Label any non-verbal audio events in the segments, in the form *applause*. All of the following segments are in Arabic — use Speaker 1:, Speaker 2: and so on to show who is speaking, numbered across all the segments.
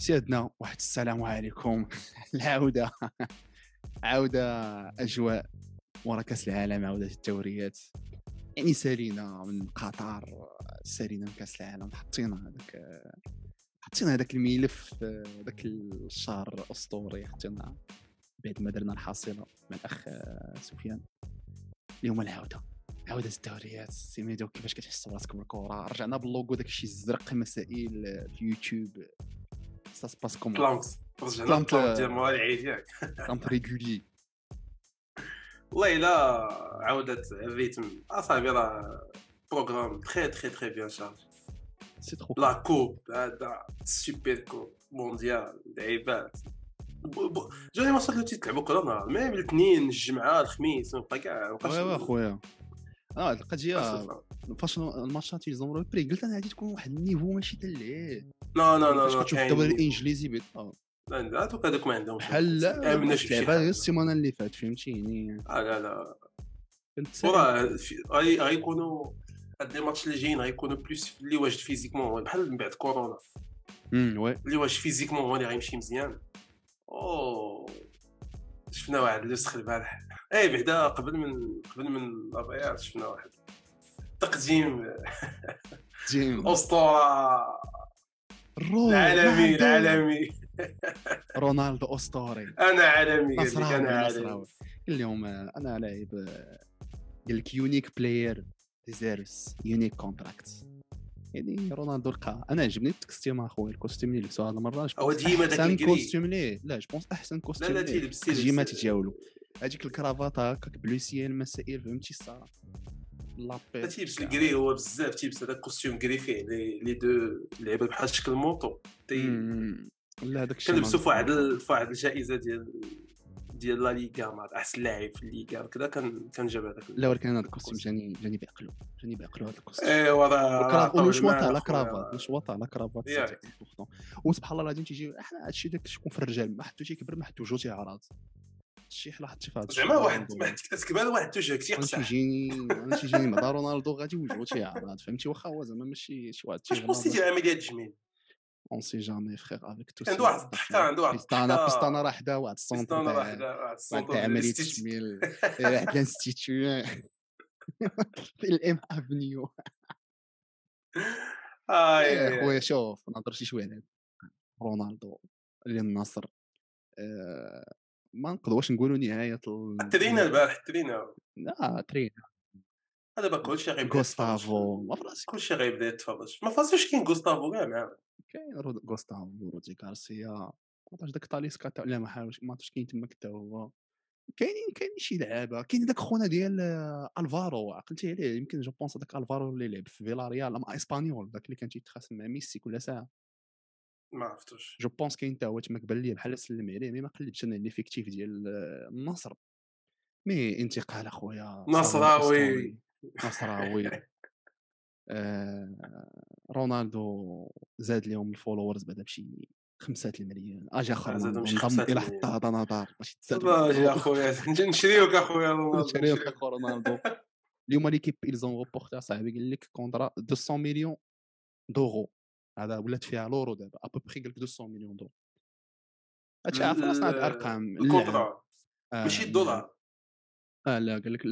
Speaker 1: سيادنا واحد السلام عليكم. *laughs* العودة. *laughs* عودة أجواء ورا كأس العالم عودة الدوريات. يعني سالينا من قطر سالينا من كأس العالم. حطينا هذاك حطينا هذاك الملف ذاك الشهر الأسطوري. حطينا بعد ما درنا الحاصلة مع الأخ سفيان. اليوم العودة. عودة الدوريات. سي ميدو كيفاش كتحس براسك بالكرة؟ رجعنا باللوغو داك الشيء الزرق مسائل في يوتيوب. سا سباس كومون
Speaker 2: بلانت رجعنا البلانت ديال موالي عيدياك
Speaker 1: بلانت ريغولي
Speaker 2: والله الا عودة الريتم اصاحبي راه بروغرام تري تري تري بيان شارج
Speaker 1: سي ترو
Speaker 2: لا كوب هذا سوبر كوب مونديال لعيبات جاني ما صرت تلعبوا كره نهار ميم الاثنين الجمعه الخميس ما بقى كاع
Speaker 1: وي وي خويا آه القضية فاش الماتشات يزمروا بري قلت أنا غادي تكون واحد ال niveau ماشي تلعب
Speaker 2: لا لا لا
Speaker 1: فاش كتشوف الدوري الانجليزي آه.
Speaker 2: لا هذوك هذوك ما عندهمش
Speaker 1: بحال لا لعبة غير السيمانة اللي فات فهمتي؟ يعني
Speaker 2: آه لا لا. وراه غيكونوا هاد les matchs اللي جايين غيكونوا plus اللي واجد physiquement بحال من بعد كورونا.
Speaker 1: امم oui.
Speaker 2: اللي واجد physiquement هو اللي غيمشي مزيان. أو شفنا واحد لوسخ البارح. اي بعدا قبل من قبل من لابيات شفنا واحد. تقديم.
Speaker 1: تقديم. *laughs*
Speaker 2: الاسطوره العالمي العالمي. *laughs*
Speaker 1: رونالدو أسطوري.
Speaker 2: أنا عالمي
Speaker 1: لك أنا
Speaker 2: عالمي.
Speaker 1: اليوم أنا لاعب قال لك unique player deserves unique contract يعني رونالدو لقى أنا عجبني ال costume اخويا ال costume اللي لبسو هذه المرة.
Speaker 2: هو ديما داك
Speaker 1: أحسن
Speaker 2: ال
Speaker 1: gris. costume ليه؟ لا je pense أحسن
Speaker 2: لا
Speaker 1: costume
Speaker 2: لا
Speaker 1: ليه.
Speaker 2: تيلبس
Speaker 1: الترجيمات ديالو هذيك الكرافات هكاك بلوسيان المسائل فهمتي؟ الصراحة. لابيل
Speaker 2: تيلبس الكري هو بزاف تيلبس هذاك الكوستيوم كري فيه لي دو لعيبه بحال شكل موطو.
Speaker 1: لا هذاك الشيء
Speaker 2: كنلبسو في واحد في واحد الجائزة ديال ديال لا ليغا مع أحسن لاعب في الليغا كذا كان كان جاب هذاك
Speaker 1: لا ولكن هذا الكوستيم جاني جاني بعقلو جاني بعقلو هذا الكوستيم
Speaker 2: ايوا راه
Speaker 1: ونشواط على كرافات نشواط على كرافات. وسبحان الله العظيم تيجي أحنا هادشي داك شكون في الرجال ما حدو تيكبر ما حدو جوج تيعراض شي حلا حطي في هذا
Speaker 2: زعما واحد كتكبر واحد توجهك تيقصح
Speaker 1: تيجيني *laughs* تيجيني مع رونالدو غادي وجهو تيعرض فهمتي واخا هو زعما ماشي شي واحد
Speaker 2: واش بوستي ديال عمليه تجميل
Speaker 1: اون سي جامي فخير افيك تو
Speaker 2: عنده واحد الضحكة عنده واحد
Speaker 1: بيستانا بيستانا راه حدا واحد السونتر
Speaker 2: بيستانا راه حدا واحد السونتر عملية.
Speaker 1: تجميل واحد الانستيتيو في الام افنيو يا- خويا شوف نهضر شي شوية على رونالدو للنصر آه، ما نقدروش نقولوا نهاية ال-
Speaker 2: ترينا البارح ترينا
Speaker 1: لا ترين
Speaker 2: هذا بقى كلشي غيبدا.
Speaker 1: غوستافو ما فراسي.
Speaker 2: كلشي غيبدا يتفرج ما فاصلش كاين غوستافو كاع معاه
Speaker 1: كاين رود- غوستافو رودي غارسيا. ما عرفتش داك طاليسكا تا لا ما حاولش ما عرفتش كاين تما حتى هو. كاينين كاينين شي لعابة. كاين داك خونا ديال آه، ألفارو عقلتي عليه. يمكن je pense هذاك ألفارو اللي لعب في فيلاريال مع إسبانيول داك اللي كان تيتخاصم مع ميسي كل ساعة.
Speaker 2: ما عرفتوش.
Speaker 1: je pense كاين تا هو تما قبل لي بحال سلم عليه mais ما قلبتش أنا l'effectif ديال آه، النصر. mais انتقال أخويا
Speaker 2: نصراوي. *laughs*
Speaker 1: نصراوي. آه رونالدو زاد لهم ال followers بعدا بشي خمسة المليون اجا
Speaker 2: آخر
Speaker 1: انضم
Speaker 2: خمسة إلى.
Speaker 1: حتى هذا نظار باش تزاد
Speaker 2: الله يا خويا نجي نشريوك
Speaker 1: أخويا
Speaker 2: نشريوك.
Speaker 1: اخو رونالدو. *laughs* اليوم L'Équipe ils ont rapporté صاحبي قال لك contrat 200 مليون d'euros هذا ولات فيها l'euro دابا ابوبخي قال لك 200 مليون d'euros هادشي عارف راسنا هاد الارقام
Speaker 2: ال contrat
Speaker 1: آه،
Speaker 2: ماشي الدولار.
Speaker 1: آه لا قال لك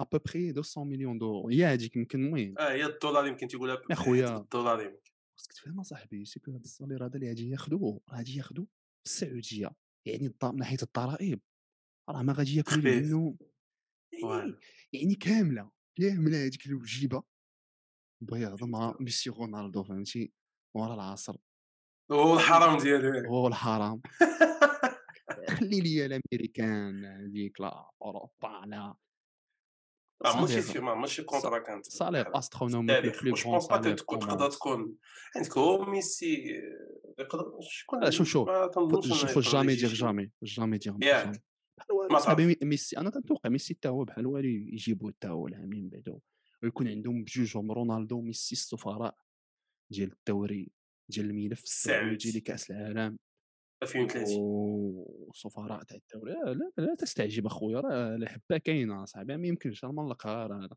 Speaker 1: ابوبخي 200 مليون d'euros هي هذيك يمكن المهم.
Speaker 2: آه هي الدولار يمكن تيقولها
Speaker 1: يا خويا.
Speaker 2: الدولار يمكن.
Speaker 1: خاصك تفهم اصاحبي c'est que هذا ال salaire هذا اللي غادي ياخذوه راه غادي ياخذوه في السعودية. يعني من ناحية الضرائب راه ما غادي ياكلوا
Speaker 2: خفيف.
Speaker 1: منه يعني. يعني كاملة كاملة هذيك الوجيبة. بيض مع ميسي رونالدو فهمتي؟ ورا العصر.
Speaker 2: هو الحرام ديالو. *laughs*
Speaker 1: هو الحرام. *laughs* خلي لي الأمريكان هذيك لا أوروبا لا
Speaker 2: ماشي ماشي كونترا كانت.
Speaker 1: صالير
Speaker 2: تاريخ
Speaker 1: بلو
Speaker 2: با
Speaker 1: صالير
Speaker 2: تكون تقدر تكون؟ عندك هو ميسي يقدر شكون
Speaker 1: شوف- شوف.
Speaker 2: يقدر
Speaker 1: جامي دير جامي
Speaker 2: jamais
Speaker 1: dire بحال صاحبي مي- ميسي أنا كنتوقع ميسي حتى هو بحال والو يجيبو حتى هو العامين من بعدو. ويكون عندهم بجوجهم رونالدو وميسي السفراء ديال الدوري ديال الملف السعودي. لكاس العالم.
Speaker 2: 2030
Speaker 1: وسفراء تاع الدوري. لا لا, لا تستعجب أخويا راه الحبه كاينة صاحبي ما يمكنش راه ملقها راه هذا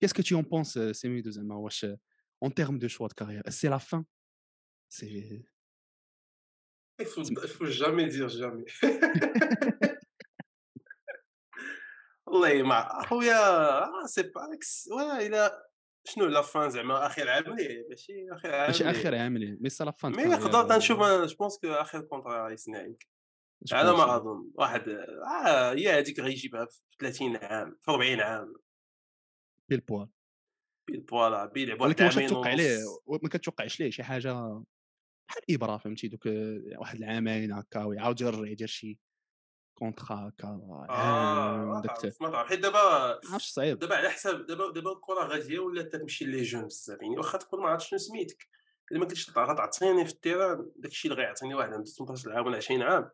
Speaker 1: qu'est-ce que t'en penses سيميدو زعما واش en termes de choix de carrière c'est la fin سي
Speaker 2: Il faut, faut jamais dire jamais. *laughs* *laughs* والله ما خويا آه، سي با واه الا شنو لا فان زعما اخر عام ليه؟ ماشي اخر عام
Speaker 1: ماشي
Speaker 2: ليه.
Speaker 1: اخر عامل مي سا لا فان
Speaker 2: مي نقدر تنشوف جو بونس كو اخر كونترا يصنع على ما أظن. واحد آه هي هذيك غيجيبها في 30 عام في 40 عام.
Speaker 1: بيل بوال.
Speaker 2: ben voilà بيلعب واحد
Speaker 1: ولكن واش تتوقع عليه ما كتوقعش ليه شي حاجة بحال ابره فهمتي؟ دوك واحد العامين هكا ويعاود يرجع يدير شي. contrat هكا
Speaker 2: آه
Speaker 1: داك
Speaker 2: تعرف حيت دابا
Speaker 1: عرفتش صعيب.
Speaker 2: دابا على حساب دابا دابا الكرة غادية ولا تمشي les jeunes بزاف؟ يعني واخا تكون ما عرفتش شنو سميتك. إلا ما كنتش غتعطيني في ال terrain داكشي اللي غيعطيني واحد عنده 18 عام ولا 20 عام.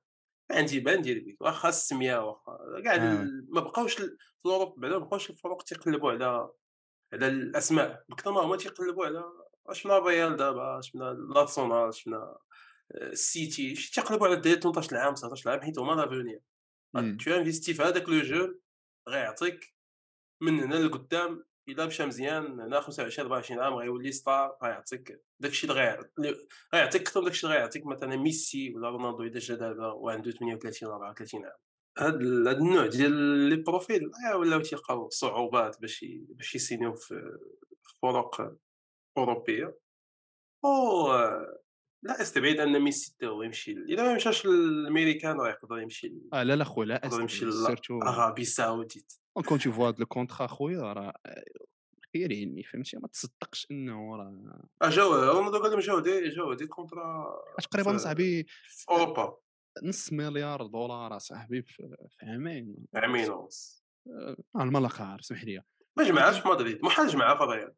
Speaker 2: عندي بان ندير بك واخا السمية واخا كاع
Speaker 1: آه.
Speaker 2: ما بقاوش في Europe بعدا ما بقاوش الفروق تيقلبوا على على الأسماء. بكثر ما هما تيقلبوا على شفنا الريال دابا شفنا الارسنال شفنا السيتي شي تيقلبوا على الدراري 18 عام 19 عام حيت هما
Speaker 1: l'avenir.
Speaker 2: tu investis في هذاك le jeune غيعطيك من هنا لقدام الا مشى مزيان هنا 25 24 عام غيولي star غيعطيك داكشي اللي غيعطيك غيعطيك أكثر من داكشي اللي غيعطيك مثلا ميسي ولا رونالدو اذا جا دابا وعنده 38 ولا 34 عام هاد ال- هاد النوع ديال les profils ولاو تيلقاو صعوبات باش باش يسينيو في فرق اوروبيه أو لا استبعد أن ميسي حتى هو يمشي إذا ما مشاش للأمريكان راه يقدر يمشي
Speaker 1: آه لا لا خويا لا
Speaker 2: يمشي
Speaker 1: أستبعد.
Speaker 2: surtout l'Arabie
Speaker 1: Saoudite quand tu vois le contrat خويا راه خير علمي فهمتي؟ ما تصدقش إنه راه
Speaker 2: آه جاو رونالدو قال لهم جاو دي جاو des contrats
Speaker 1: تقريبا صاحبي
Speaker 2: أوروبا.
Speaker 1: نص مليار دولار صاحبي في عامين
Speaker 2: عامين ونص
Speaker 1: آه الملك عارف سمح لي.
Speaker 2: ما جمعهاش في مدريد محال جمعها في الريال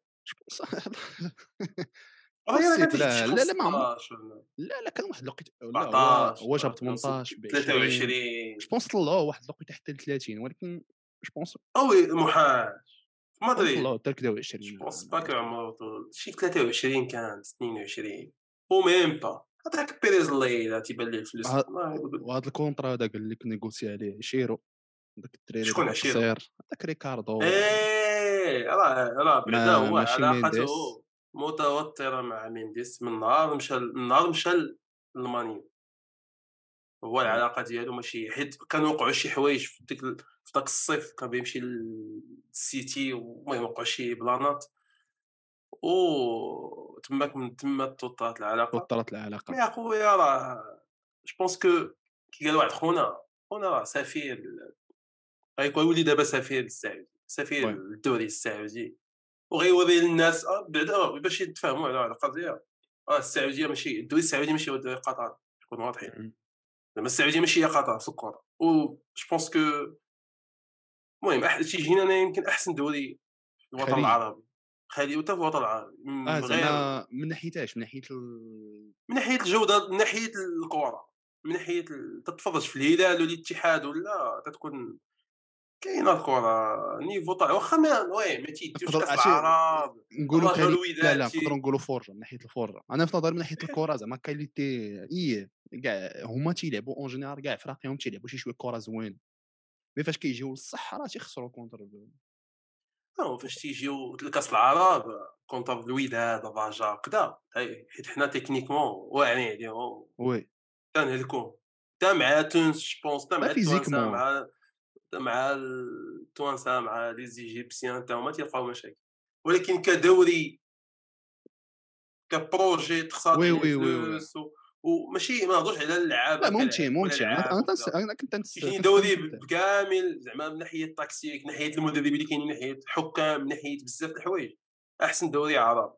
Speaker 1: لا- لا- لا، ما عمر-
Speaker 2: 16 ولا
Speaker 1: لا لا كان واحد الوقت هو
Speaker 2: 14
Speaker 1: هو جاب
Speaker 2: ولا
Speaker 1: 18 ب
Speaker 2: 23
Speaker 1: je pense طلعوه واحد الوقت حتى ل 30 ولكن je pense
Speaker 2: oui محال في مدريد
Speaker 1: طلعوه حتى ل 23
Speaker 2: je pense pas que عمرو طول. شي 23 كان 22 و même pas. هذاك بيريز الليلة تيبان ليه الفلوس. والله
Speaker 1: وهذا ال contrat هذا قال لك négocier عليه شيرو داك الدراري
Speaker 2: شكون
Speaker 1: داك
Speaker 2: عشيرو؟
Speaker 1: هذاك ريكاردو.
Speaker 2: إيه راه راه بعدا هو علاقته. متوترة مع مينديس من نهار مشى من نهار مشى للمانيو هو العلاقة ديالو ماشي حيت كانوا وقعوا شي حوايج في ديك في داك الصيف كان بيمشي للسيتي ومهم وقعوا شي بلانات. و تماك من تما توطرت العلاقة.
Speaker 1: توترت العلاقة.
Speaker 2: mais أخويا راه je pense que كي قال واحد خونا خونا راه سفير غيكون يولي دابا سفير السعودي سفير. الدوري السعودي. وغيوري للناس آه، بعدا باش يتفاهموا على القضية. آه السعودية ماشي الدوري السعودي ماشي هو الدوري قطر نكون واضحين.
Speaker 1: مم.
Speaker 2: زعما السعودية ماشي هي قطر في الكره و je pense que المهم تيجينا أنا يمكن أحسن دوري في الوطن. العربي. خليجي وتا في الوطن العربي. من
Speaker 1: آه
Speaker 2: غير
Speaker 1: من ناحيه اش من ناحية ال...
Speaker 2: من ناحية الجودة من ناحية الكره من ناحية ال- تتفرج في الهلال ولا الاتحاد ولا تتكون كاينة الكره niveau طالع واخا ما oui ما تيديوش كاس العرب
Speaker 1: نقولوا لا لا نقدروا نقولوا فرجه من ناحية الفرجه أنا في نظري من ناحية *laughs* الكرة زعما qualité et كاع هما تيلعبوا en général كاع فراقيهم تيلعبوا شي شوية كرة زوين. mais فاش كيجيو للصح راه تيخسروا contre
Speaker 2: non فاش تيجيو لكاس العرب contre الوداد الرجاء أي، حيت حنا techniquement واعرين عليهم.
Speaker 1: oui.
Speaker 2: تنهلكو. حتى مع تونس je pense حتى مع
Speaker 1: physiquement.
Speaker 2: مع التوانسة مع les Égyptiens حتى هما تيلقاو مشاكل. ولكن كدوري ك
Speaker 1: projet تخسر oui,
Speaker 2: oui, oui, وماشي ما نهضرش على اللعابة
Speaker 1: لا ممتع ممتع
Speaker 2: أنا
Speaker 1: تنس- أنا كنت كنت
Speaker 2: دوري بكامل زعما من ناحية التكتيك من ناحية المدربين اللي كاينين من ناحية الحكام من ناحية بزاف د الحوايج. أحسن دوري عربي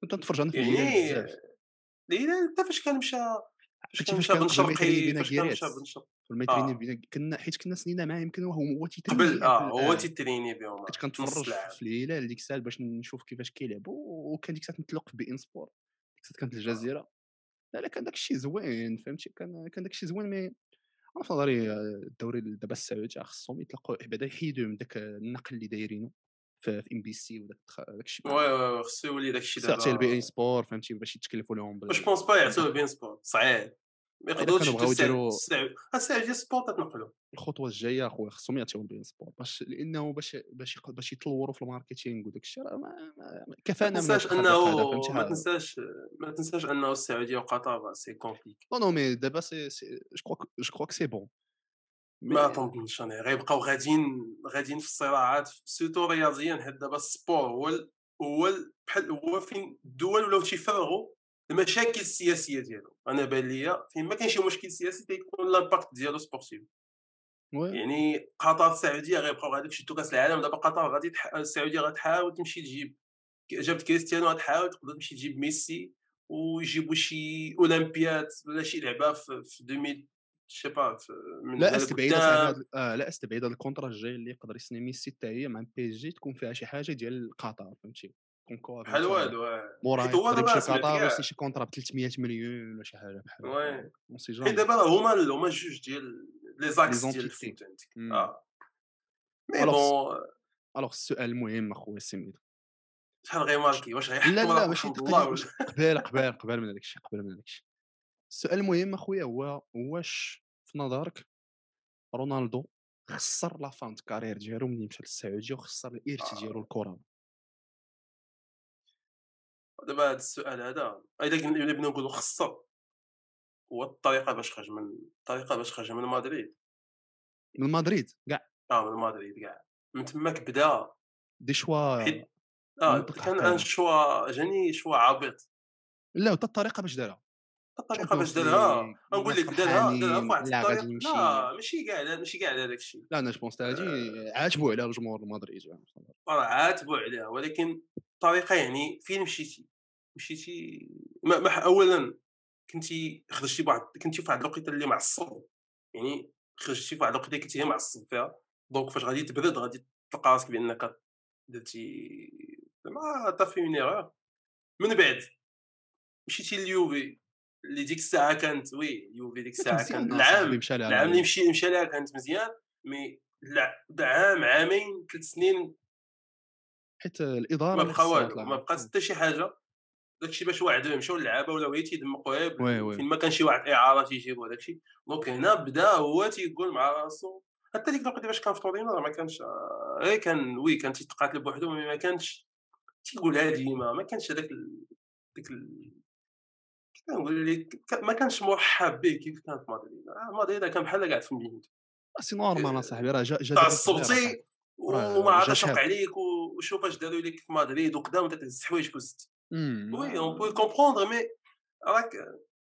Speaker 1: كنت نتفرج أنا في
Speaker 2: يعني
Speaker 1: الهلال بزاف.
Speaker 2: الهلال حتى فاش كان مشى كان
Speaker 1: فاش كان
Speaker 2: شرقي فاش كان شرقي آه.
Speaker 1: بينا كنا حيت كنا سنينا معاه يمكن وهو هو تيتريني
Speaker 2: قبل آه هو. تيتريني بهم
Speaker 1: كنت
Speaker 2: نص
Speaker 1: كنتفرج. في الهلال ديك الساعة باش نشوف كيفاش كيلعبوا وكان ديك الساعة نتلق في بي إن سبور ديك الساعة كانت الجزيرة لا لا كان داك الشيء زوين فهمتي كان كان داك الشيء زوين mais أنا في نظري آه، الدوري دابا السعودي خصهم يطلقوا بعدا يحيدوا من داك النقل اللي دايرينه في ام بي سي وداك الشيء
Speaker 2: oui oui خصو يولي داك الشيء
Speaker 1: ساعتي ال beIN
Speaker 2: دابا
Speaker 1: Sport فهمتي باش يتكلفوا لهم بال-
Speaker 2: je pense pas يعطوه beIN Sport؟ صعيب. ما يقدروش
Speaker 1: يديروا-
Speaker 2: السعوديه السعوديه Sport تتنقلوا
Speaker 1: الخطوة الجاية أخويا خصهم يعطيو beIN Sport باش لأنه باش باش باش يطوروا في ال marketing وداك الشيء راه ما- ما-
Speaker 2: ما
Speaker 1: كفانا من
Speaker 2: تنساش
Speaker 1: أنه
Speaker 2: ما تنساش ما تنساش أنه السعودية وقطر c'est compliqué
Speaker 1: non non mais دابا c'est c'est je crois je crois c'est bon
Speaker 2: ما تنظنش أنا غيبقاو غاديين غاديين في الصراعات surtout رياضيا حيت دابا ال sport هو هو ال- بحال هو فين الدول ولاو تيفرغوا المشاكل السياسية ديالهم أنا بان ليا فين ما كاين شي مشكل سياسي تيكون l'impact ديالو sportif يعني قطر السعودية غيبقاو غادي يشدوا كأس العالم. دابا قطر غادي تح... السعودية غتحاول تمشي تجيب جابت كريستيانو غتحاول تقدر تمشي تجيب ميسي ويجيبوا شي أولمبياد ولا شي لعبة في, في 2000 je sais pas في- من
Speaker 1: لا استبعد آه لا استبعد هاد ال contrat الجاي اللي يقدر يسني ميسي حتى هي مع PSG تكون فيها شي حاجة ديال قطر فهمتي؟ تكون quoi
Speaker 2: بحال والو
Speaker 1: مورا
Speaker 2: حيت هو
Speaker 1: يقدر يمشي قطر. ويسني شي contrat ب 300 مليون ولا شي حاجة بحال oui.
Speaker 2: حيت دابا راه هما هما جوج ديال les
Speaker 1: axes
Speaker 2: ديال.
Speaker 1: ال
Speaker 2: foot عندك.
Speaker 1: مم.
Speaker 2: آه.
Speaker 1: mais
Speaker 2: bon
Speaker 1: alors السؤال المهم أخويا سميتو
Speaker 2: شحال غيماركي واش
Speaker 1: لا
Speaker 2: غيحكم
Speaker 1: لا
Speaker 2: ولا
Speaker 1: ماشي قبال قبال قبال من هذاك الشيء قبل من هذاك الشيء السؤال المهم أخويا هو واش في نظرك رونالدو خسر la fin de carrière ديالو ملي مشى للسعودية وخسر الارث
Speaker 2: آه.
Speaker 1: ديالو الكروي
Speaker 2: دابا هذا السؤال هذا إلا بغينا نقولوا خسر هو الطريقة باش خرج من الطريقة باش خرج من مدريد.
Speaker 1: من مدريد؟ كاع.
Speaker 2: آه من مدريد كاع. من تماك بدا
Speaker 1: دي شوا آه
Speaker 2: كان. أن شوا جاني شوا عابط.
Speaker 1: لا وتا الطريقة باش دارها.
Speaker 2: الطريقة باش دارها نقول لك دارها دارها فواحد
Speaker 1: الطريقة.
Speaker 2: لا ماشي كاع ماشي كاع على هذاك الشيء.
Speaker 1: لا أنا جوبونس هادي عاتبوا عليها الجمهور المدريد يعني.
Speaker 2: راه عاتبوا عليها ولكن الطريقة يعني فين مشيتي؟ مشيتي ما ما اولا كنتي خرجتي بواحد كنتي في واحد الوقيتة اللي معصب. يعني خرجتي في واحد الوقيتة كنتي غير معصب فيها. donc فاش غادي تبرد غادي تلقى راسك بأنك درتي زعما طافي من من بعد مشيتي لليوفي. اللي ديك الساعة كانت oui اليوفي ديك الساعة كان العام العام اللي مشي مشى لها كانت مزيان mais لا عام عامين ثلاث سنين.
Speaker 1: حيت الإدارة
Speaker 2: ما بقى. ما بقى حتى شي حاجة. داكشي باش واحد مشاو للعابة ولا تيدمقوا غير فين ما كان شي واحد إعارة تيجيبو داكشي donc هنا بدا هو تيقول مع راسو. حتى ديك الوقت باش كان في تورينو ما كانش غير كان oui كان تيتقاتل بوحدو mais ما كانش تيقولها ديما ما كانش هذاك ديك كنقول لك ما كانش مرحب به كيف كان في مدريد آه، مدريد كان بحال قاعد في المدينة
Speaker 1: c'est normal اصاحبي راه جا جا
Speaker 2: تعصبتي وما عرفتش
Speaker 1: شاب.
Speaker 2: عليك وشوف اش داروا لك في مدريد وقدام تهز حوايجك
Speaker 1: مم.
Speaker 2: oui on peut comprendre mais راك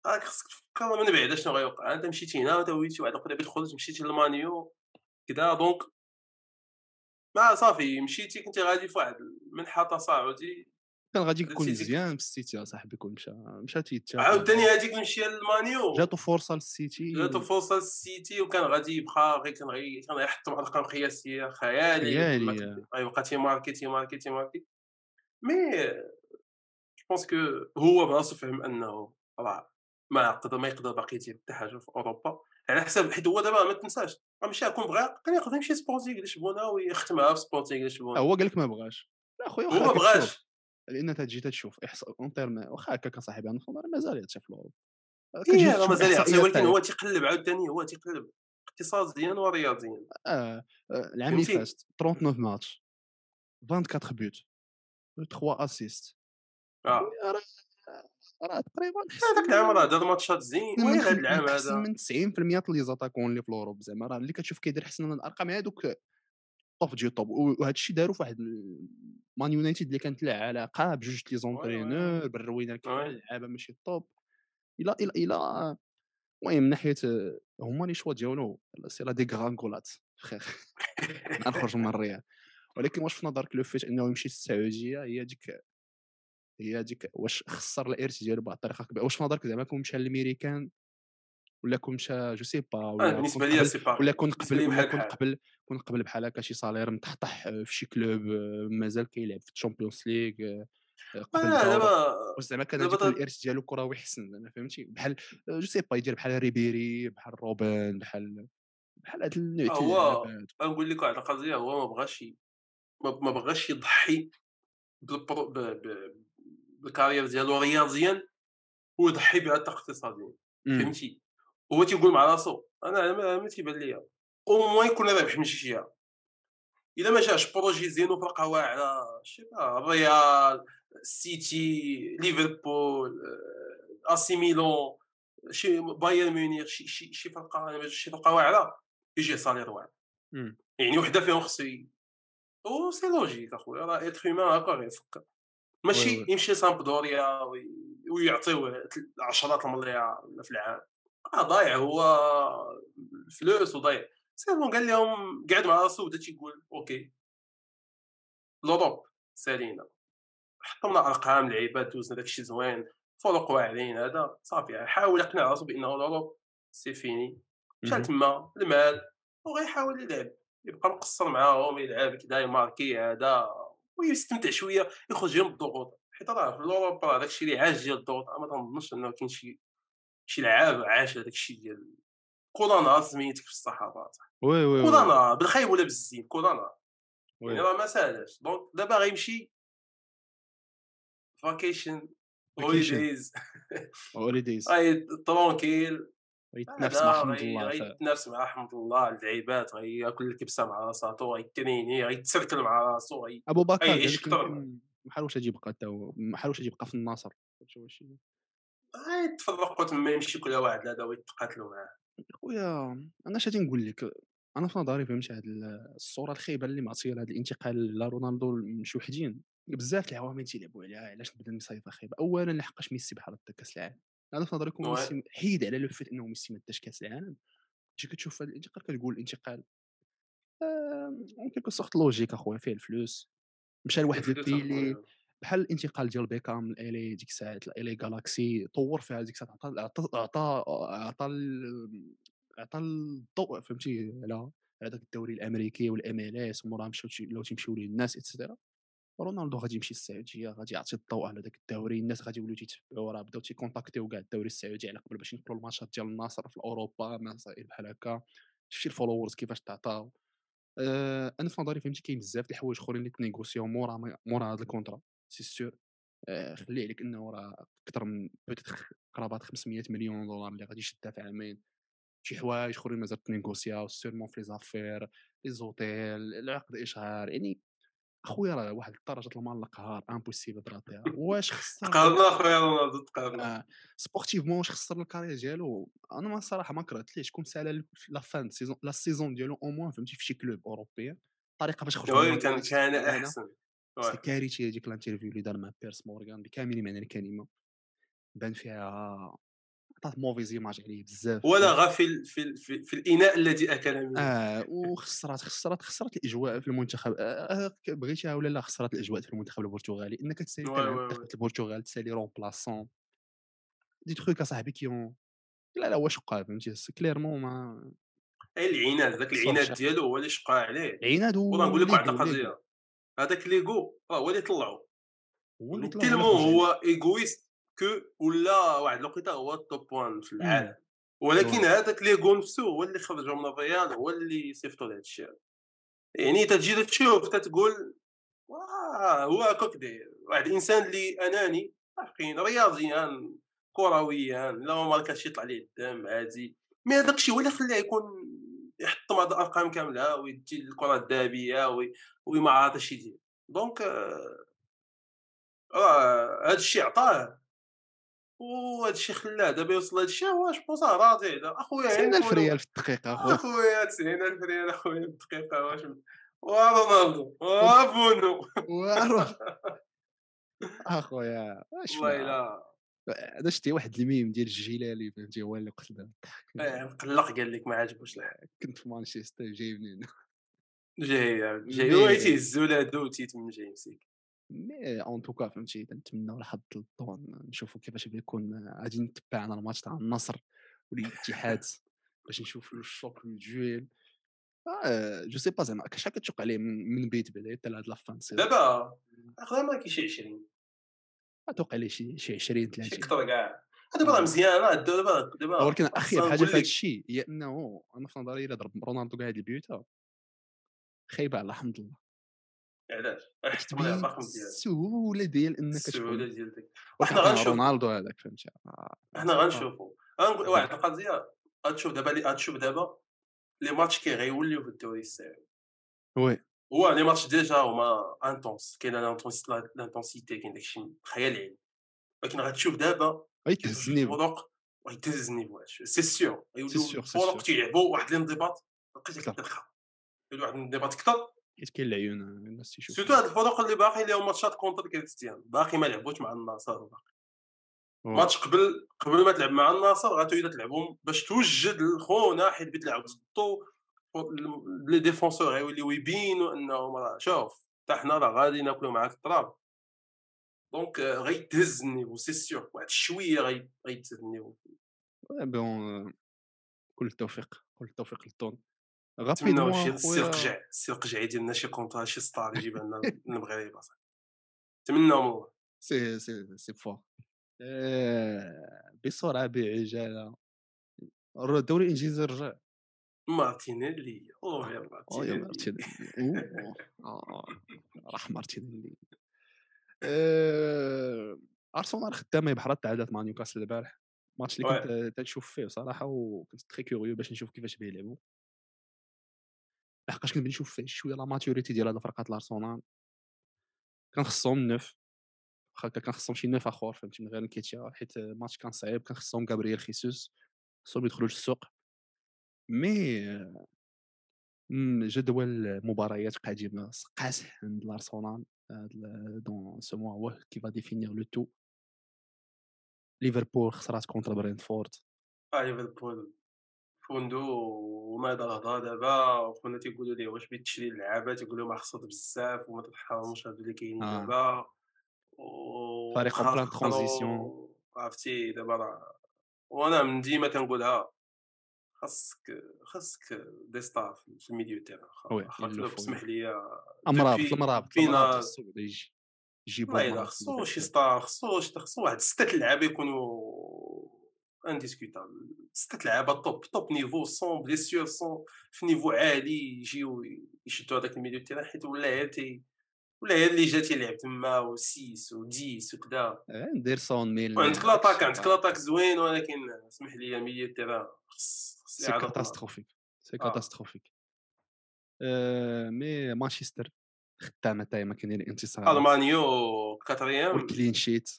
Speaker 2: راك خصك تفكر من بعد شنو غيوقع انت مشيتي هنا وانت وليتي واحد الوقت تخرج مشيتي للمانيو كذا donc ما صافي مشيتي كنتي غادي في واحد المنحى تصاعدي.
Speaker 1: كان غادي يكون مزيان في السيتي اصاحبي كون مشى مشى تيتاخد
Speaker 2: عاوتاني هذيك مشي للمانيو.
Speaker 1: جاتو فرصة للسيتي.
Speaker 2: جاتو فرصة للسيتي وكان غادي يبقى غير كان غير كان غيحط واحد الأرقام قياسيه خيالي. غيبقى تيماركي. تيماركي تيماركي mais je pense que هو براسو فهم أنه راه ما يقدر ما يقدر باقي يدير حتى حاجة في أوروبا. على حساب حيت هو دابا ما تنساش. راه ماشي كون بغا كان يقدر يمشي سبورتينغ لشبونة ويختمها في سبورتينغ لشبونة.
Speaker 1: هو قال لك ما بغاش. لا خويا
Speaker 2: هو ما بغاش.
Speaker 1: لأن تجي تشوف إحصاء en termes واخا هكاك صاحبي أنا راه مازال يتشاف في
Speaker 2: l'Europe راه مازال يعطي ولكن هو تيقلب عاوتاني هو تيقلب اقتصاديا ورياضيا.
Speaker 1: آه، العام اللي؟ فات 39 ماتش 24 but 3 assists.
Speaker 2: آه.
Speaker 1: راه راه تقريبا
Speaker 2: هذاك العام راه دار ماتشات زين هذا العام هذا.
Speaker 1: من 90% les attaquants اللي في l'Europe زعما راه اللي كتشوف كيدير حسن من الأرقام هذوك طوب دي طوب وهذا الشيء داروا في واحد مان يونايتد اللي كانت لا علاقة بجوج لي زونترينور بالروينة
Speaker 2: وي.
Speaker 1: اللعابه ماشي طوب إلى إلى إلى المهم من ناحية هما لي شوا ديالو سي لا دي غرانكولات خير *laughs* نخرج من الريال ولكن واش في نظرك لو فيت إنه يمشي للسعودية هي ديك هي ديك واش خسر الإرث ديالو بواحد الطريقة كبيرة؟ واش في نظرك زعما كون مشى للميريكان ولا كون مشى جو سي با
Speaker 2: أنا
Speaker 1: ولا
Speaker 2: بالنسبة
Speaker 1: كون
Speaker 2: لي
Speaker 1: قبل
Speaker 2: سي با
Speaker 1: ولا كون قبل ولا كون. قبل كون قبل بحال هكا شي salaire مطحطح آه، في شي club آه، مازال كيلعب في ال Champions League
Speaker 2: آه،
Speaker 1: قبل.
Speaker 2: دابا
Speaker 1: زعما كان
Speaker 2: دابا
Speaker 1: الإرث ديالو كروي حسن زعما فهمتي بحال je sais pas يدير بحال ريبيري بحال روبن بحال بحال هاد النوع
Speaker 2: هو-. نقول لك واحد القضية هو ما بغاش ما بغاش يضحي بال carrière ديالو رياضيا ويضحي بها حتى اقتصاديا
Speaker 1: مم.
Speaker 2: فهمتي هو تيقول مع راسو أنا ما, ما تيبان ليا au moins يكون رابح من شي. جهه إلا ما جاش projet زين وفرقه واعرة شي الريال سيتي ليفربول آه، آسي ميلون شي بايرن ميونخ شي شي شي فرقة شي فرقة واعرة يجي salaire واعر يعني وحدة فيهم خصو أو c'est logique أخويا راه être humain هكا غيفكر ماشي يمشي لسامبدوريا ويعطيوه عشرات المليار في العام. آه ضايع هو فلوس وضايع. c'est bon قال لهم قعد مع راسو بدا تيقول okay. l'Europe سالينا. حطمنا ارقام لعيبات دوزنا داكشي زوين فرق واعرين هذا صافي حاول يقنع راسو بأنه l'Europe c'est fini. مشى تما المال وغيحاول يلعب. يبقى مقصر معاهم يلعب كدا يماركي هذا ويستمتع شوية يخرج من الضغوط حيت راه في الاوروبا راه داكشي اللي عاش ديال الضغوط. ما تنظنش إنه كاين شي شي لعاب عاش هذاك الشيء ديال نهار سميتك في الصحافة
Speaker 1: oui oui
Speaker 2: كل نهار بالخيب ولا بالزين؟ نهار يعني راه ما ساهلاش donc دابا غيمشي vacation holidays
Speaker 1: holidays
Speaker 2: tranquille
Speaker 1: يتنافس مع حمد الله
Speaker 2: يتنافس مع حمد الله اللعيبات غياكل الكبسة مع راساتو غيتريني غيتسركل مع راسو
Speaker 1: أبو بكر يعيش ما حاولش يبقى حتى هو ما حاولش يبقى في الناصر. واش
Speaker 2: يتفرقوا تما يمشي كل واحد هذا ويتقاتلوا معاه.
Speaker 1: خويا أنا اش غادي نقول لك أنا في نظري فهمتي هذه الصورة الخايبة اللي معطيه هذا الانتقال لرونالدو من شي وحدين بزاف العوامل تيلعبوا عليها علاش نبدا المصيفه خايبة؟ اولا لحقاش ميسي بحال هكا كأس العالم. أنا في نظري كون ميسي حيد على لو فيت إنه ميسي ما داش كأس العالم؟ تجي كتشوف هذا الانتقال؟ كتقول الانتقال ممكن sort logique أخويا فيه الفلوس. مشى لواحد البيلي بحال الانتقال ديال بيكام من الي ديك الساعات الي جالاكسي طور فيها ديك الساعات عطى عطى عطى عطى الضوء فهمتي على هذاك الدوري الأمريكي و MLS ومورا مشاو لو تيمشيو ليه الناس et cetera رونالدو غادي يمشي للسعودية غادي يعطي الضوء على ذاك الدوري الناس غادي يوليو تيتبعوا راه بداو تيكونتاكتيو كاع الدوري السعودي على قبل باش ينقلوا الماتشات ديال النصر في أوروبا مسائل بحال هكا. شفتي ال followers كيفاش تعطاو. أه أنا في نظري فهمتي كاين بزاف د الحوايج أخرين اللي تنيغوسيو مورا مورا هذا الكونترا. c'est sûr آه خلي عليك إنه راه أكثر من peut-être قرابات 500 مليون دولار اللي غادي يشدها في عامين. شي حوايج أخرين مازال تنيغوسياو sûrement في les affaires les hôtels العقد إشهار يعني أخويا راه واحد درجه المال القهار impossible تراطيها واش خسر؟
Speaker 2: تقارنا أخويا رونالدو تقارنا
Speaker 1: آه sportivement واش خسر ال carrière ديالو؟ أنا ما الصراحه ما كرهتليش كون سالا la fin saison la saison ديالو au moins فهمتي في شي club اوروبي الطريقة باش خرج
Speaker 2: كان كان أحسن.
Speaker 1: سي كارثي هذيك ال interview اللي دار مع بيرس مورغان بكامل معنى الكلمة بان فيها عطات موفيز ايماج عليه بزاف
Speaker 2: ولا غا في, في, في, في الاناء الذي اكل منه
Speaker 1: آه وخسرات خسرات خسرات الاجواء في المنتخب آه, بغيتيها ولا لا خسرات الاجواء في المنتخب البرتغالي انك تسالي منتخب البرتغال تسالي remplaçant دي تخوك اصاحبي كيون لا لا واش شقا فهمتي كليرمون ما
Speaker 2: اي العناد ذاك العناد ديالو هو اللي شقا عليه
Speaker 1: عناد هو
Speaker 2: نقول لك واحد القضية هذاك ليغو راه هو اللي طلعو تيلمون هو ايغويست كو ولا واحد الوقيته هو التوب وان في العالم. ولكن هذاك ليغو نفسه هو اللي خرجوا من الريال هو اللي صيفطوا لهذا الشيء. يعني تجي تشوف تتقول هو هكاك داير واحد الإنسان اللي أناني عارفين رياضيا كرويا لا ما ماركاش يطلع ليه الدم عادي. mais هذاك الشيء هو اللي خلاه يكون يحطم هذه الأرقام كاملة ويدي الكره الذهبية وما عرف اش يدير. donc راه هذا الشيء عطاه. وهذا الشيء خلاه دابا يوصل لهذا الشيء واش بونس راضي أخويا
Speaker 1: 90000 ريال في الدقيقه
Speaker 2: أخويا. أخويا 90000 ريال أخويا في الدقيقه واش ورونالدو *laughs* وبونو *laughs*
Speaker 1: أخويا واش
Speaker 2: والله
Speaker 1: هذا شتي واحد الميم ديال الجيلالي فهمتي هو اللي قتل
Speaker 2: مقلق قال لك ما عجبوش الحال.
Speaker 1: كنت في مانشستر جاي منين
Speaker 2: جاي جاي. هو تيهزو لهادو تيتم جاي مسيك
Speaker 1: مي اون توكا فهمتي نتمنى الحظ للطون نشوفوا كيفاش بيكون غادي نتبع أنا الماتش تاع النصر والاتحاد باش نشوف الشوك الجويل جو سي با زعما شحال كتشوق عليه من بيت بعدا حتى لهاد لافان
Speaker 2: دابا اخذ ما كاين شي 20
Speaker 1: أتوقع ليه شي شي 20 30
Speaker 2: شي كثر كاع دابا راه مزيان دابا دابا
Speaker 1: ولكن أخير حاجة في هذا الشيء هي أنه أنا في نظري إلا ضرب رونالدو كاع هاد البيوتا خايبة على حمد الله
Speaker 2: علاش؟
Speaker 1: السهولة ديال إنك
Speaker 2: السهولة ديال
Speaker 1: وحنا غنشوف. رونالدو هذاك فهمتي؟
Speaker 2: حنا غنشوفوا غنقول واحد القضية غتشوف دابا لي غتشوف دابا لي ماتش كي غيوليو في الدوري السعودي.
Speaker 1: oui.
Speaker 2: هو les matchs déjà هما intenses كاين l'intensité كاين داكشي خيال علمي. ولكن غتشوف دابا
Speaker 1: غيتهز ال niveau.
Speaker 2: الفرق وغيتهز ال niveau c'est
Speaker 1: sûr c'est sûr
Speaker 2: c'est
Speaker 1: الفرق
Speaker 2: تيلعبوا واحد الانضباط لقيتك
Speaker 1: كتر.
Speaker 2: كترخى واحد الانضباط كثر
Speaker 1: حيت كاين العيون الناس تيشوفوا
Speaker 2: surtout هاد الفرق اللي باقي لهم ماتشات contre كريستيان باقي ما لعبوش مع النصر
Speaker 1: oui.
Speaker 2: ماتش قبل قبل ما تلعب مع النصر غتولي تلعبهم باش توجد الخونة حيت بغيت تلعب ضدو les défenseurs غيوليو يبينوا انهم راه شوف حتى حنا راه غادي ناكلوا معاك التراب. donc غيتهز ال niveau c'est sûr واحد شوية غي- غيتهز ال
Speaker 1: niveau bon كل التوفيق كل التوفيق للطون. rapidement
Speaker 2: شي سي القجع سي القجع ديالنا شي contrat شي star يجيب لنا المغرب اصاحبي نتمناو من الله
Speaker 1: سي سي سي آه، بسرعة بعجالة. الدوري الإنجليزي رجع.
Speaker 2: مارتينيلي. اوه يا
Speaker 1: يا
Speaker 2: مارتينيلي.
Speaker 1: مارتينيلي. أوه. آه، راح مارتينيلي. آه، أرسنال خدامه بحال تعادلت مع نيوكاسل البارح ماتش اللي كنت تنشوف فيه صراحة وكنت très curieux باش نشوف كيفاش بيلعبوا لحقاش كنت نشوف فيه شوية la maturité ديال هاد فرقات الأرسنال. كان خصهم neuf واخا كان خصهم شي neuf آخر فهمتي من غير نكيتيا حيت الماتش كان صعيب كان خصهم غابرييل خيسوس. خصهم يدخلوا للسوق. مي جدول مباريات قادمه قاسح عند الأرسنال دون سو موا هو كي فا ديفينير لو تو ليفربول خسرات كونتر برينفورد
Speaker 2: آه ليفربول فوندو وما هذا الهضره دابا وكنا تيقولوا ليه واش بغيت تشري اللعابة تيقولوا ما خسرت بزاف وما ترحمهمش هادو اللي كاينين
Speaker 1: آه.
Speaker 2: دابا.
Speaker 1: فريق
Speaker 2: خسروا-
Speaker 1: transition.
Speaker 2: عرفتي دابا راه. وأنا من ديما تنقولها. خاصك خاصك des stars في الميديو
Speaker 1: oui،
Speaker 2: خاطر. اسمح لي depuis-
Speaker 1: المرابط
Speaker 2: فينا- الا
Speaker 1: المرابط
Speaker 2: خصو شي. star خصو خصو واحد ستة لعابة يكونوا indiscutables ستة لعابة top top niveau sans blessures sans في niveau عالي يجيو يشدوا هذاك الميديو تاعنا حيت ولا تي ولا غير اللي جا تيلعب تما و 6 و 10 وكذا
Speaker 1: آه، ندير صون ميل
Speaker 2: وعندك l'attaque عندك l'attaque زوين ولكن اسمح لي خص خص
Speaker 1: c'est.
Speaker 2: catastrophique
Speaker 1: c'est. catastrophique mais مانشستر خدامة دايما كاينين الانتصارات
Speaker 2: ال Man
Speaker 1: U quatrième.
Speaker 2: وال clean sheet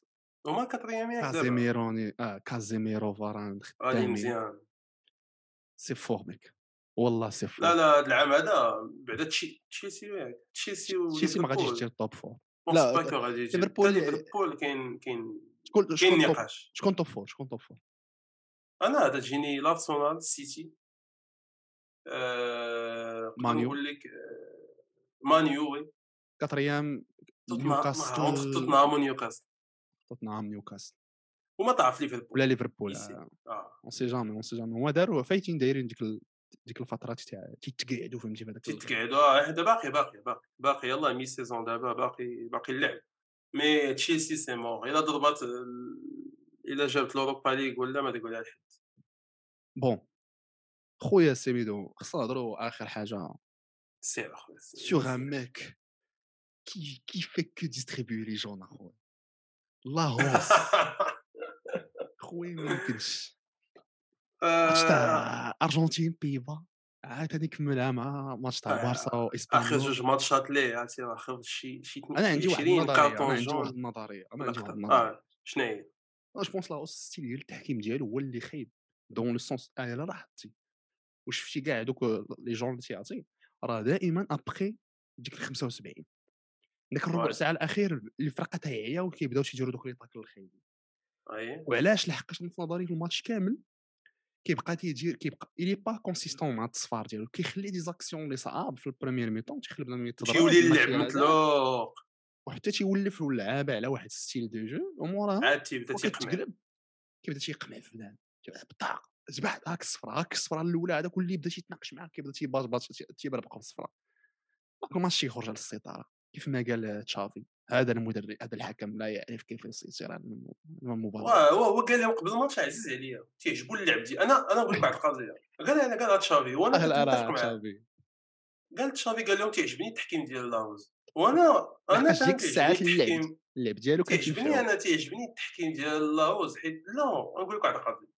Speaker 2: هما quatrième ياك دابا.
Speaker 1: كازيميروني آه كازيميرو فاران خدامين
Speaker 2: مزيان.
Speaker 1: c'est fort mec والله c'est fort
Speaker 2: لا لا هاد العام هذا بعدا تشي- تشيلسي تشيلسي و
Speaker 1: تشيلسي ما غاديش. دير top
Speaker 2: four
Speaker 1: لا،
Speaker 2: غادي يجي.
Speaker 1: ليفربول-
Speaker 2: حتى ليفربول كاين كاين
Speaker 1: شكون
Speaker 2: كاين
Speaker 1: شكون top
Speaker 2: نقاش.
Speaker 1: شكون top four شكون top four
Speaker 2: أنا هذا تجيني لارسونال السيتي آه، Man
Speaker 1: U.
Speaker 2: نقول لك آه، Man
Speaker 1: U
Speaker 2: oui. quatrième
Speaker 1: نيوكاسل
Speaker 2: توتنهام ونيوكاسل
Speaker 1: توتنهام نيوكاسل
Speaker 2: وما ضعف ليفربول.
Speaker 1: ولا ليفربول.
Speaker 2: آه.
Speaker 1: on sait jamais on sait jamais هما داروا فايتين دايرين ديك. ديك الفترات تاع تيتقعدوا فهمتي في هذاك ال-
Speaker 2: تتقعدوا آه هذا باقي باقي باقي باقي يلاه mi-saison دابا باقي باقي اللعب. mais تشيلسي c'est mort. إلا ضربات ال- إلا جابت l'Europa League ولا ما تقولها لحد
Speaker 1: bon. خويا سيميدو خصنا نهضروا آخر حاجة.
Speaker 2: سير
Speaker 1: أخويا. sur un mec qui qui fait que distribuer les jaunes أخويا. لاهوز *laughs* خويا ما يمكنش. ماتش
Speaker 2: آه،
Speaker 1: تاع أرجنتين بيفا. عاوتاني كملها مع ماتش تاع
Speaker 2: آه،
Speaker 1: بارسا
Speaker 2: آخر
Speaker 1: وإسبانيول.
Speaker 2: جوج ماتشات ليه؟ خاف شي شي
Speaker 1: أنا عندي واحد
Speaker 2: 20
Speaker 1: النظريه
Speaker 2: أنا
Speaker 1: عندي واحد النظريه أنا عندي واحد
Speaker 2: أكثر.
Speaker 1: النظريه
Speaker 2: شنو هي؟
Speaker 1: je pense le style ديال التحكيم ديالو هو اللي خايب. dans le sens آه الا لاحظتي واش شفتي كاع هذوك les jaunes اللي تيعطي راه دائما ابخي ديك ال 75 داك الربع. ساعة الأخير الفرقة تيعيا وكيبداو تيديروا دوك لي tackles الخايبين.
Speaker 2: أي.
Speaker 1: وعلاش لحقاش في نظري في الماتش كامل؟ كيبقى تيدير كيبقى il est pas consistant مع التصفار ديالو. كيخلي des actions اللي صعاب في ال première mi-temps تيخلي بنادم يتضرب
Speaker 2: تيولي اللعب مطلوق
Speaker 1: وحتى تيولف اللعابة على واحد style de jeu وموراها
Speaker 2: عاد تيبدا تيقمع
Speaker 1: كيبدأ تيقمع في كيبدا بطاق. جبعت هاك الصفرا هاك الصفرا الأولى هذاك اللي بدا تيتناقش معاك كيبدأ تيباط تيبربق بالصفرا donc الماتش تيخرج على السيطرة. كيف ما قال تشافي. هذا المدرب هذا الحكم لا يعرف كيف الم- المباراة.
Speaker 2: هو قال قبل الماتش عزيز عليا تيعجبو اللعب ديالي؟ أنا أنا نقول لك واحد القضية قال أنا قال تشافي
Speaker 1: وأنا
Speaker 2: متفق معاه.
Speaker 1: تشافي
Speaker 2: قال تشافي قال لهم تيعجبني التحكيم ديال لاهوز.
Speaker 1: وأنا
Speaker 2: أنا *laughs*
Speaker 1: ديك الساعات اللعب
Speaker 2: التحكيم.
Speaker 1: اللعب ديالو تيمشي
Speaker 2: أنا تيعجبني التحكيم ديال لاهوز حيت لا نقول لك واحد القضية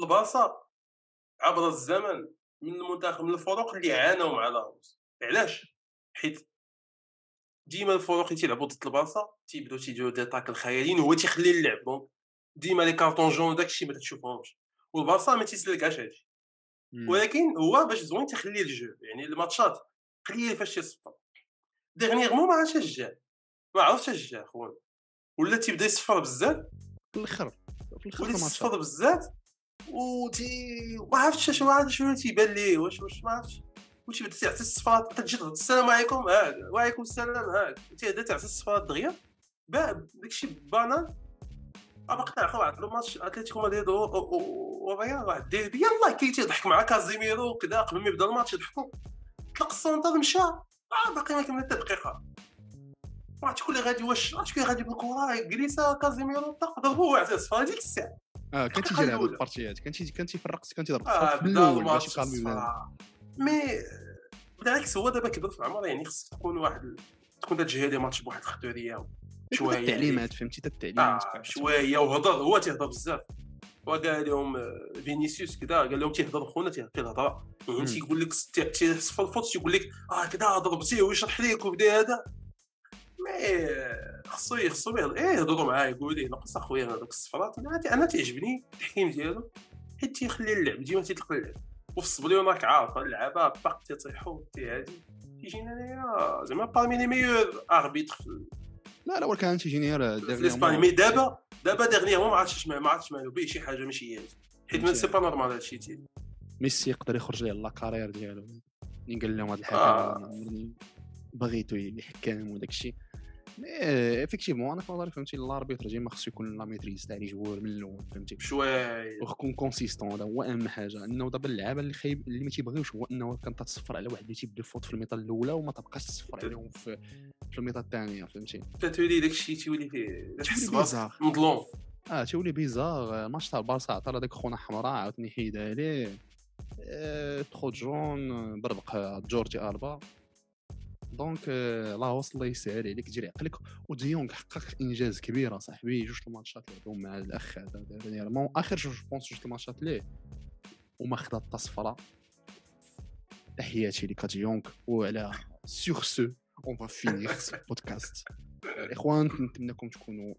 Speaker 2: البارسا عبر الزمن من المنتخب من الفرق اللي عانوا مع لاهوز علاش؟ حيت ديما الفرق اللي تيلعبوا ضد البارسا تيبداو تيديروا des tackles خياليين هو تيخلي اللعب. donc ديما les cartons jaunes داكشي ما تشوفهمش. والبارسا ما تيسلكهاش هادشي
Speaker 1: مم.
Speaker 2: ولكن هو باش زوين تخلي الجو يعني الماتشات قليل فاش تيصفر dernièrement ما عرفتش اش جا. ما عرفتش اش جا خويا. ولا تيبدا يصفر بزاف
Speaker 1: في الآخر في الآخر
Speaker 2: تيصفر بزاف وتي ما عرفتش شنو عاد شنو تيبان ليه واش واش ما عرفتش. وتيبدا تعطي الصفارات تجي تهضر السلام عليكم هاك وعليكم السلام هاك تيبدا تعطي الصفارات دغيا؟ داكشي banal باقي نعرفوا واحد الماتش أتلتيكو مدريد وريال واحد ديربي يلاه كي تيضحك مع كازيميرو وكذا قبل ما يبدأ الماتش يضحكوا. طلق ال centre مشى. آه باقي ما كمل حتى دقيقه ما عرفت شكون اللي غادي واش عرفت شكون اللي غادي بالكره جليسا كازيميرو طق ضربوه وعطيه الصفار هذيك الساعة.
Speaker 1: آه كان تيجي لعب
Speaker 2: الأولى.
Speaker 1: البارتيات كان تيجي كان تيفرق كان تيضرب من
Speaker 2: بدا الأول. mais بالعكس هو دابا كبر في العمر يعني خصك تكون واحد تكون gérer les matchs بواحد الخطورية شوية يعني.
Speaker 1: التعليمات فهمتي؟ حتى التعليمات
Speaker 2: آه شوية وهضر هو تيهضر بزاف. وقال لهم آه، فينيسيوس كذا قال لهم تيهضر خونا تيعطي الهضره يعني. تيقول لك تيحس في ال faute تيقول لك آه كذا ضربتيه ويشرح ليك وبدا هذا. mais خصو خصو إيه يهضروا معاه يقول ليه ناقص أخويا هذوك الصفرات. أنا تي- أنا تعجبني التحكيم ديالو حيت تيخلي اللعب ديما تيطلق اللعب. وفي الصبليون راك عارف اللعابة باق تيطيحوا تيهادي تيجينا انايا زعما parmi les meilleurs arbitres في
Speaker 1: لا لا ولكن تيجيني
Speaker 2: في الاسباني mais دابا دابا dernièrement ما عرفتش ما عرفتش مالو به شي حاجة ماشي هي. حيت mais c'est pas normal هادشي تي
Speaker 1: ميسي يقدر يخرج ليه la carrière ديالو. ملي قال لهم هاد الحاجة
Speaker 2: آه.
Speaker 1: بغيتو يحكم وداك الشيء. effectivement أنا في نظري فهمتي ال arbitre ديما خصو يكون la maîtrise تاع les joueurs من الأول فهمتي؟
Speaker 2: شوية
Speaker 1: ويكون consistant هذا هو أهم حاجة. إنه دابا اللعابة اللي خايب اللي ما تيبغيوش هو إنه كان تصفر على واحد اللي تيبدا يفوت في الميطه الأولى وما تبقاش تصفر عليهم في في الميطه الثانية فهمتي؟
Speaker 2: تتولي داك الشيء تيولي فيه تحس
Speaker 1: تولي
Speaker 2: براسك
Speaker 1: bizarre
Speaker 2: مظلوم.
Speaker 1: آه تولي بيزار ماتش تاع البارسا عطى هذاك خونا حمراء عاوتاني حيدها ليه آه، تخو جون بربق جورجي ألبا. دونك آه، الله وصل الله يسهل عليك تجري عقلك وديونغ حقق إنجاز كبير صاحبي. جوج الماتشات لعبهم مع الأخ هذا ديرنييرمون آخر جوج بونس جوج الماتشات ليه؟ وما خدا التصفره تحياتي لك ديونغ وعلى سور سو on va finir بودكاست الاخوان نتمنىكم تكونوا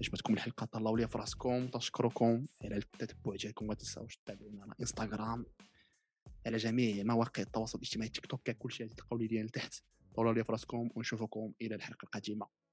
Speaker 1: عجبتكم الحلقة. طلعوا لي في راسكم. تشكركم. على التتبع ديالكم. ما تنساوش تتابعونا على انستغرام على جميع مواقع التواصل الاجتماعي تيك توك كلشي غادي تلقاو لي ديال تحت طلعوا لي في راسكم ونشوفكم إلى الحلقة القادمة.